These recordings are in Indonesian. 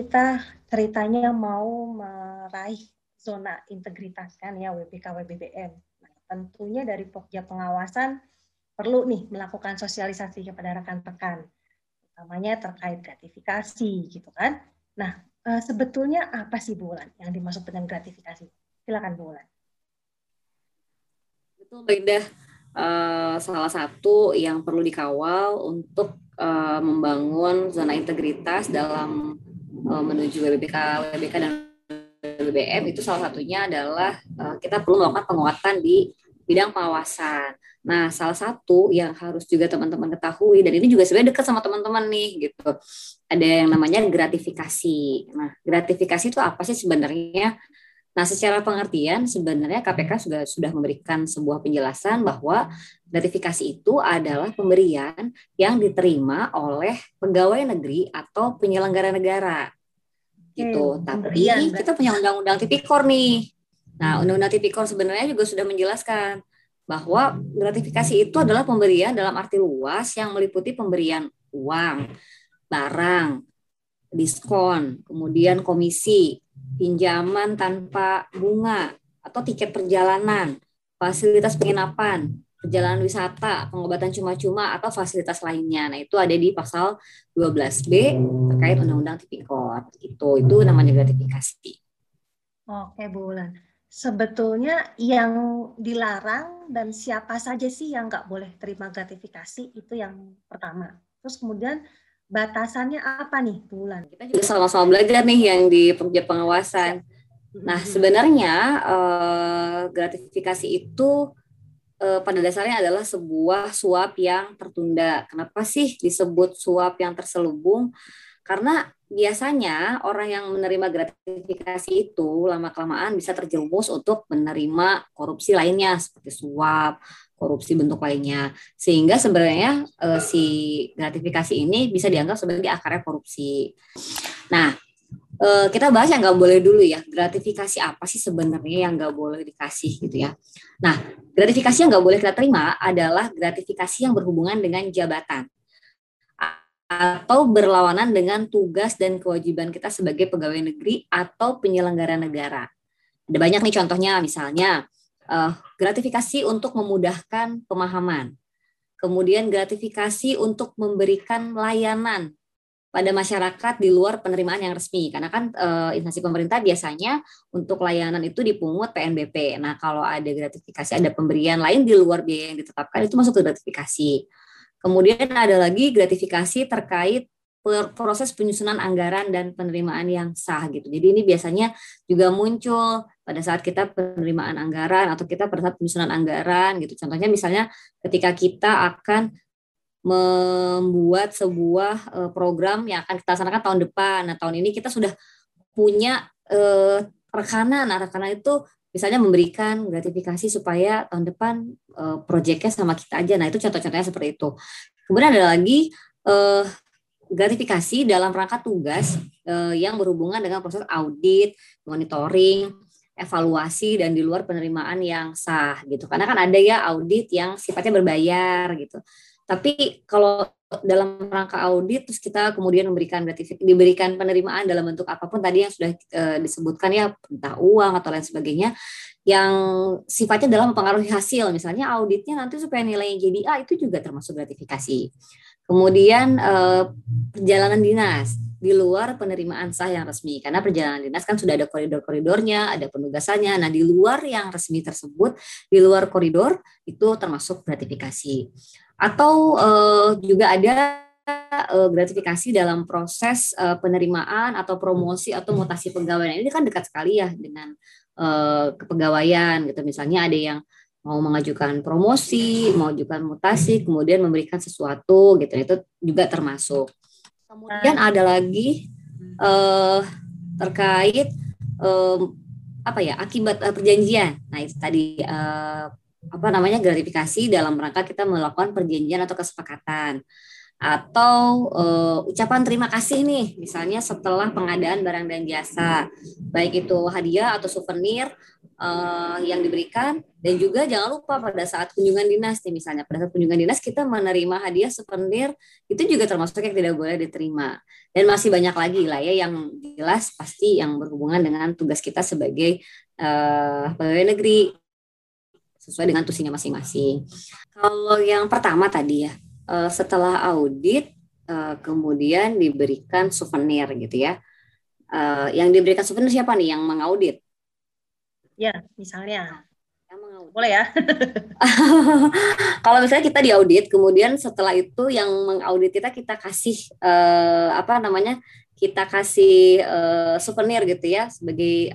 kita ceritanya mau meraih zona integritas kan ya WPK WBBM. Nah, tentunya dari Pokja pengawasan perlu nih melakukan sosialisasi kepada rekan-rekan, utamanya terkait gratifikasi gitu kan. Nah, eh, sebetulnya apa sih Bu Wulan yang dimaksud dengan gratifikasi? Silakan Bu Wulan. Betul, Indah. Uh, salah satu yang perlu dikawal untuk uh, membangun zona integritas dalam uh, menuju WBK, WBK dan BBM itu salah satunya adalah uh, kita perlu melakukan penguatan di bidang pengawasan. Nah, salah satu yang harus juga teman-teman ketahui dan ini juga sebenarnya dekat sama teman-teman nih gitu. Ada yang namanya gratifikasi. Nah, gratifikasi itu apa sih sebenarnya? Nah, secara pengertian sebenarnya KPK sudah sudah memberikan sebuah penjelasan bahwa gratifikasi itu adalah pemberian yang diterima oleh pegawai negeri atau penyelenggara negara gitu. Hmm, Tapi kita punya undang-undang tipikor nih. Nah, undang-undang tipikor sebenarnya juga sudah menjelaskan bahwa gratifikasi itu adalah pemberian dalam arti luas yang meliputi pemberian uang, barang, diskon, kemudian komisi, pinjaman tanpa bunga atau tiket perjalanan, fasilitas penginapan, perjalanan wisata, pengobatan cuma-cuma atau fasilitas lainnya. Nah, itu ada di pasal 12B terkait Undang-Undang Tipikor. Itu itu namanya gratifikasi. Oke, Bu Ulan sebetulnya yang dilarang dan siapa saja sih yang nggak boleh terima gratifikasi itu yang pertama. Terus kemudian batasannya apa nih bulan? Kita juga sama-sama belajar nih yang di pekerja pengawasan. Nah sebenarnya eh, gratifikasi itu eh, pada dasarnya adalah sebuah suap yang tertunda. Kenapa sih disebut suap yang terselubung? Karena biasanya orang yang menerima gratifikasi itu lama-kelamaan bisa terjerumus untuk menerima korupsi lainnya seperti suap, korupsi bentuk lainnya. Sehingga sebenarnya eh, si gratifikasi ini bisa dianggap sebagai akarnya korupsi. Nah, eh, kita bahas yang nggak boleh dulu ya. Gratifikasi apa sih sebenarnya yang nggak boleh dikasih gitu ya. Nah, gratifikasi yang nggak boleh kita terima adalah gratifikasi yang berhubungan dengan jabatan atau berlawanan dengan tugas dan kewajiban kita sebagai pegawai negeri atau penyelenggara negara. Ada banyak nih contohnya, misalnya uh, gratifikasi untuk memudahkan pemahaman, kemudian gratifikasi untuk memberikan layanan pada masyarakat di luar penerimaan yang resmi karena kan uh, instansi pemerintah biasanya untuk layanan itu dipungut PNBP. Nah, kalau ada gratifikasi ada pemberian lain di luar biaya yang ditetapkan itu masuk ke gratifikasi. Kemudian ada lagi gratifikasi terkait proses penyusunan anggaran dan penerimaan yang sah gitu. Jadi ini biasanya juga muncul pada saat kita penerimaan anggaran atau kita pada saat penyusunan anggaran gitu. Contohnya misalnya ketika kita akan membuat sebuah eh, program yang akan kita laksanakan tahun depan. Nah, tahun ini kita sudah punya eh, rekanan. Nah, rekanan itu misalnya memberikan gratifikasi supaya tahun depan uh, proyeknya sama kita aja. Nah, itu contoh-contohnya seperti itu. Kemudian ada lagi uh, gratifikasi dalam rangka tugas uh, yang berhubungan dengan proses audit, monitoring, evaluasi dan di luar penerimaan yang sah gitu. Karena kan ada ya audit yang sifatnya berbayar gitu. Tapi kalau dalam rangka audit terus kita kemudian memberikan diberikan penerimaan dalam bentuk apa pun tadi yang sudah e, disebutkan ya entah uang atau lain sebagainya yang sifatnya dalam mempengaruhi hasil. Misalnya auditnya nanti supaya nilainya jadi A itu juga termasuk gratifikasi. Kemudian e, perjalanan dinas. Di luar penerimaan sah yang resmi. Karena perjalanan dinas kan sudah ada koridor-koridornya ada penugasannya. Nah di luar yang resmi tersebut di luar koridor itu termasuk gratifikasi atau uh, juga ada uh, gratifikasi dalam proses uh, penerimaan atau promosi atau mutasi pegawai. Nah, ini kan dekat sekali ya dengan uh, kepegawaian gitu. Misalnya ada yang mau mengajukan promosi, mengajukan mutasi, kemudian memberikan sesuatu gitu. Itu juga termasuk. Kemudian ada lagi uh, terkait um, apa ya akibat uh, perjanjian. Nah itu tadi uh, apa namanya gratifikasi dalam rangka kita melakukan perjanjian atau kesepakatan. atau uh, ucapan terima kasih nih misalnya setelah pengadaan barang dan jasa. Baik itu hadiah atau souvenir uh, yang diberikan. Dan juga jangan lupa pada saat kunjungan dinas nih misalnya pada saat kunjungan dinas kita menerima hadiah souvenir itu juga termasuk yang tidak boleh diterima. Dan masih banyak lagi lah ya yang jelas pasti yang berhubungan dengan tugas kita sebagai uh, pegawai negeri sesuai dengan tusinya masing-masing. Kalau yang pertama tadi ya uh, setelah audit uh, kemudian diberikan souvenir gitu ya. Uh, yang diberikan souvenir siapa nih yang mengaudit? Ya, misalnya. Yang mengaudit. Boleh ya? Kalau misalnya kita diaudit, kemudian setelah itu yang mengaudit kita kita kasih apa namanya? Kita kasih uh, souvenir gitu ya sebagai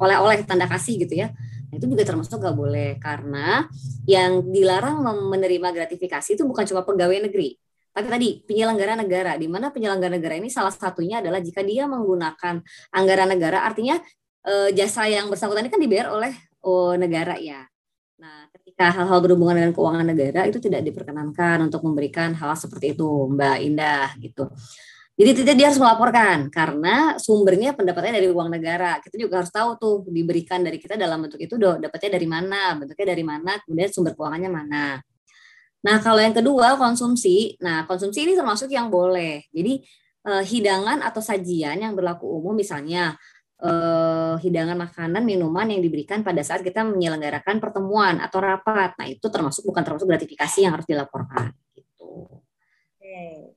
oleh-oleh tanda kasih gitu ya itu juga termasuk gak boleh karena yang dilarang menerima gratifikasi itu bukan cuma pegawai negeri, tapi tadi penyelenggara negara, di mana penyelenggara negara ini salah satunya adalah jika dia menggunakan anggaran negara, artinya eh, jasa yang bersangkutan ini kan dibayar oleh oh, negara ya. Nah, ketika hal-hal berhubungan dengan keuangan negara itu tidak diperkenankan untuk memberikan hal seperti itu, Mbak Indah gitu. Jadi tidak dia harus melaporkan karena sumbernya pendapatnya dari uang negara. Kita juga harus tahu tuh diberikan dari kita dalam bentuk itu dapatnya dari mana, bentuknya dari mana, kemudian sumber keuangannya mana. Nah, kalau yang kedua konsumsi. Nah, konsumsi ini termasuk yang boleh. Jadi eh, hidangan atau sajian yang berlaku umum misalnya eh, hidangan makanan, minuman yang diberikan pada saat kita menyelenggarakan pertemuan atau rapat. Nah, itu termasuk bukan termasuk gratifikasi yang harus dilaporkan.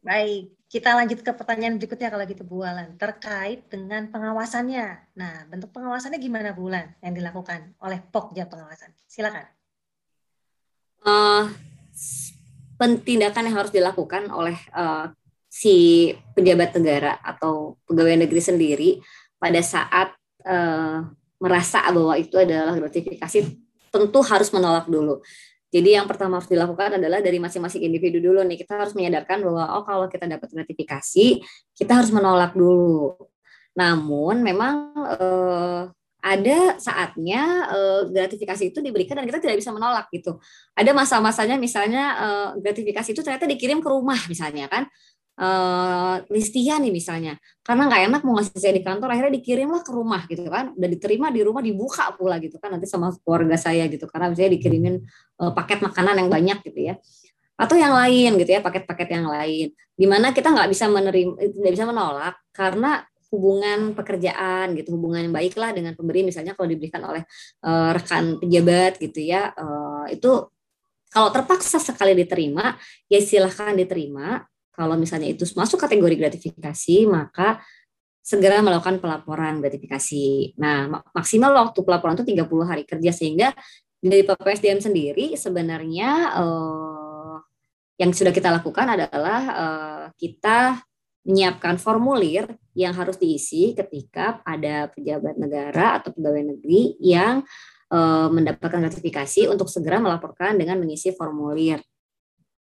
Baik. Kita lanjut ke pertanyaan berikutnya kalau gitu Bu Alan. Terkait dengan pengawasannya. Nah, bentuk pengawasannya gimana Bu Alan yang dilakukan oleh Pokja Pengawasan? Silakan. Uh, pentindakan yang harus dilakukan oleh uh, si pejabat negara atau pegawai negeri sendiri pada saat uh, merasa bahwa itu adalah gratifikasi tentu harus menolak dulu. Jadi yang pertama harus dilakukan adalah dari masing-masing individu dulu nih. Kita harus menyadarkan bahwa oh kalau kita dapat gratifikasi, kita harus menolak dulu. Namun memang eh, ada saatnya eh, gratifikasi itu diberikan dan kita tidak bisa menolak gitu. Ada masa-masanya misalnya eh, gratifikasi itu ternyata dikirim ke rumah misalnya kan uh, Listia nih misalnya. Karena nggak enak mau ngasih saya di kantor akhirnya dikirimlah ke rumah gitu kan. Udah diterima di rumah dibuka pula gitu kan nanti sama keluarga saya gitu. Karena misalnya dikirimin uh, paket makanan yang banyak gitu ya. Atau yang lain gitu ya paket-paket yang lain. Di mana kita nggak bisa menerima tidak bisa menolak karena hubungan pekerjaan gitu hubungan yang baiklah dengan pemberi. Misalnya kalau diberikan oleh uh, rekan pejabat gitu ya uh, itu kalau terpaksa sekali diterima ya silahkan diterima kalau misalnya itu masuk kategori gratifikasi, maka segera melakukan pelaporan gratifikasi. Nah, maksimal waktu pelaporan itu 30 hari kerja sehingga dari PPSDM sendiri sebenarnya eh, yang sudah kita lakukan adalah eh, kita menyiapkan formulir yang harus diisi ketika ada pejabat negara atau pegawai negeri yang eh, mendapatkan gratifikasi untuk segera melaporkan dengan mengisi formulir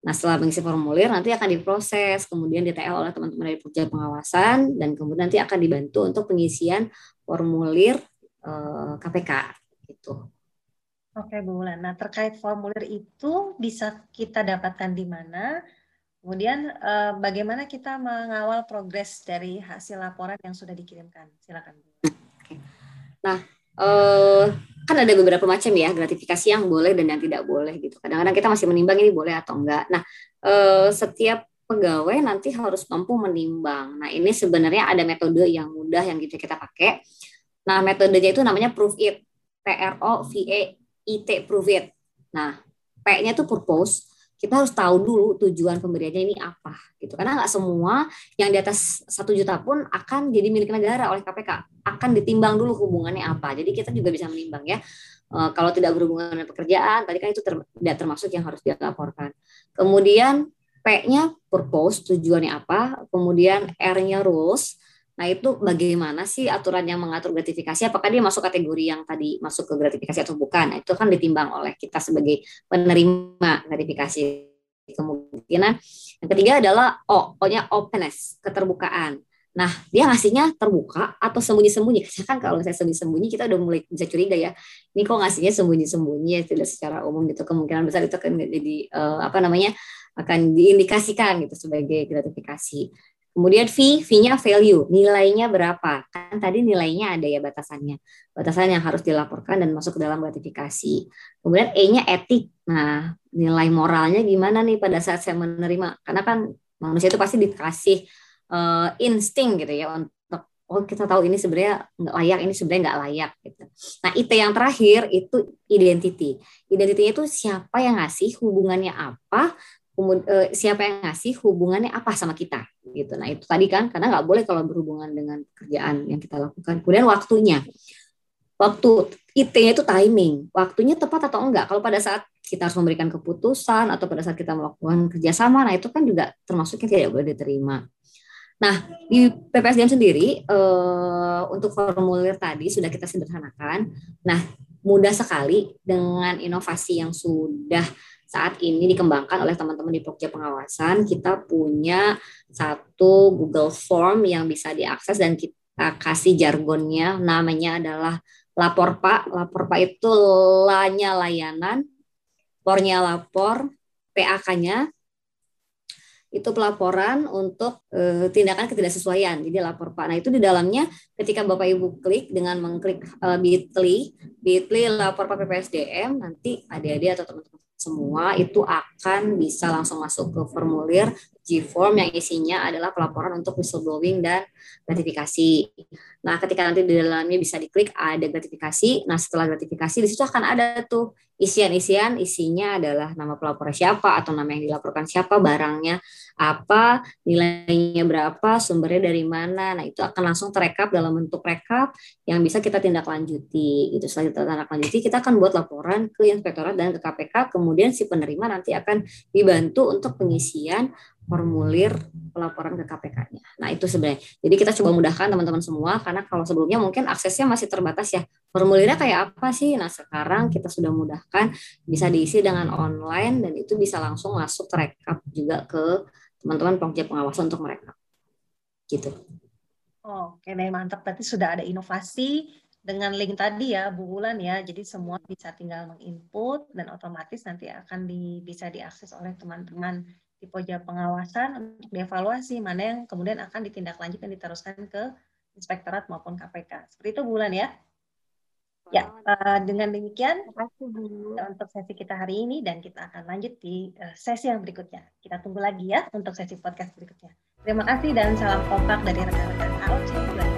Nah, setelah mengisi formulir nanti akan diproses, kemudian di TL oleh teman-teman dari Pokja Pengawasan dan kemudian nanti akan dibantu untuk pengisian formulir eh, KPK gitu. Oke, Bu Wulan. Nah, terkait formulir itu bisa kita dapatkan di mana? Kemudian eh, bagaimana kita mengawal progres dari hasil laporan yang sudah dikirimkan? Silakan. Oke. Nah, eh, kan ada beberapa macam ya gratifikasi yang boleh dan yang tidak boleh gitu. Kadang-kadang kita masih menimbang ini boleh atau enggak. Nah, eh, setiap pegawai nanti harus mampu menimbang. Nah, ini sebenarnya ada metode yang mudah yang bisa kita pakai. Nah, metodenya itu namanya proof it. P R O V E I T proof it. Nah, P-nya itu purpose, kita harus tahu dulu tujuan pemberiannya ini apa gitu. Karena nggak semua yang di atas satu juta pun akan jadi milik negara oleh KPK akan ditimbang dulu hubungannya apa. Jadi kita juga bisa menimbang ya. E, kalau tidak berhubungan dengan pekerjaan tadi kan itu ter, tidak termasuk yang harus dilaporkan. Kemudian P-nya purpose tujuannya apa. Kemudian R-nya rules Nah, itu bagaimana sih aturan yang mengatur gratifikasi? Apakah dia masuk kategori yang tadi masuk ke gratifikasi atau bukan? Nah, itu kan ditimbang oleh kita sebagai penerima gratifikasi. Kemungkinan yang ketiga adalah O, O-nya openness, keterbukaan. Nah, dia ngasihnya terbuka atau sembunyi-sembunyi. Kan kalau saya sembunyi-sembunyi, kita udah mulai bisa curiga ya. Ini kok ngasihnya sembunyi-sembunyi, ya, tidak secara umum gitu. Kemungkinan besar itu akan jadi uh, apa namanya akan diindikasikan gitu sebagai gratifikasi. Kemudian fee, fee-nya value, nilainya berapa? Kan tadi nilainya ada ya batasannya. Batasan yang harus dilaporkan dan masuk ke dalam gratifikasi. Kemudian E-nya etik. Nah, nilai moralnya gimana nih pada saat saya menerima? Karena kan manusia itu pasti dikasih uh, insting gitu ya untuk oh kita tahu ini sebenarnya nggak layak ini sebenarnya nggak layak gitu. Nah IT yang terakhir itu identity. Identitinya itu siapa yang ngasih hubungannya apa siapa yang ngasih hubungannya apa sama kita gitu. Nah itu tadi kan karena nggak boleh kalau berhubungan dengan pekerjaan yang kita lakukan. Kemudian waktunya, waktu IT-nya itu timing, waktunya tepat atau enggak. Kalau pada saat kita harus memberikan keputusan atau pada saat kita melakukan kerjasama, nah itu kan juga termasuknya tidak boleh diterima. Nah, di PPSDM sendiri uh, untuk formulir tadi sudah kita sederhanakan. Nah, mudah sekali dengan inovasi yang sudah saat ini dikembangkan oleh teman-teman di Pokja Pengawasan. Kita punya satu Google Form yang bisa diakses dan kita kasih jargonnya. Namanya adalah lapor Pak. Lapor Pak itu lanya layanan, pornya lapor, PAK-nya itu pelaporan untuk e, tindakan ketidaksesuaian. Jadi lapor Pak. Nah, itu di dalamnya ketika Bapak Ibu klik dengan mengklik e, Bitly, Bitly lapor Pak PPSDM, nanti adik-adik atau teman-teman semua itu akan bisa langsung masuk ke formulir G-form yang isinya adalah pelaporan untuk whistleblowing dan gratifikasi. Nah, ketika nanti di dalamnya bisa diklik ada gratifikasi. Nah, setelah gratifikasi di situ akan ada tuh isian-isian isinya adalah nama pelapor siapa atau nama yang dilaporkan siapa, barangnya apa, nilainya berapa, sumbernya dari mana. Nah, itu akan langsung terekap dalam bentuk rekap yang bisa kita tindak lanjuti. Itu setelah kita tindak lanjuti, kita akan buat laporan ke inspektorat dan ke KPK, kemudian si penerima nanti akan dibantu untuk pengisian formulir pelaporan ke KPK-nya. Nah, itu sebenarnya. Jadi kita coba mudahkan teman-teman semua karena kalau sebelumnya mungkin aksesnya masih terbatas ya. Formulirnya kayak apa sih? Nah, sekarang kita sudah mudahkan bisa diisi dengan online dan itu bisa langsung masuk terekap juga ke teman-teman pengojek pengawasan untuk mereka. Gitu. Oke deh, mantap. Berarti sudah ada inovasi dengan link tadi ya Bu Wulan ya. Jadi semua bisa tinggal menginput dan otomatis nanti akan di, bisa diakses oleh teman-teman pojok pengawasan untuk dievaluasi mana yang kemudian akan ditindaklanjuti dan diteruskan ke inspektorat maupun KPK. Seperti itu bulan ya. Ya, uh, dengan demikian untuk sesi kita hari ini dan kita akan lanjut di uh, sesi yang berikutnya. Kita tunggu lagi ya untuk sesi podcast berikutnya. Terima kasih dan salam kompak dari rekan-rekan AOC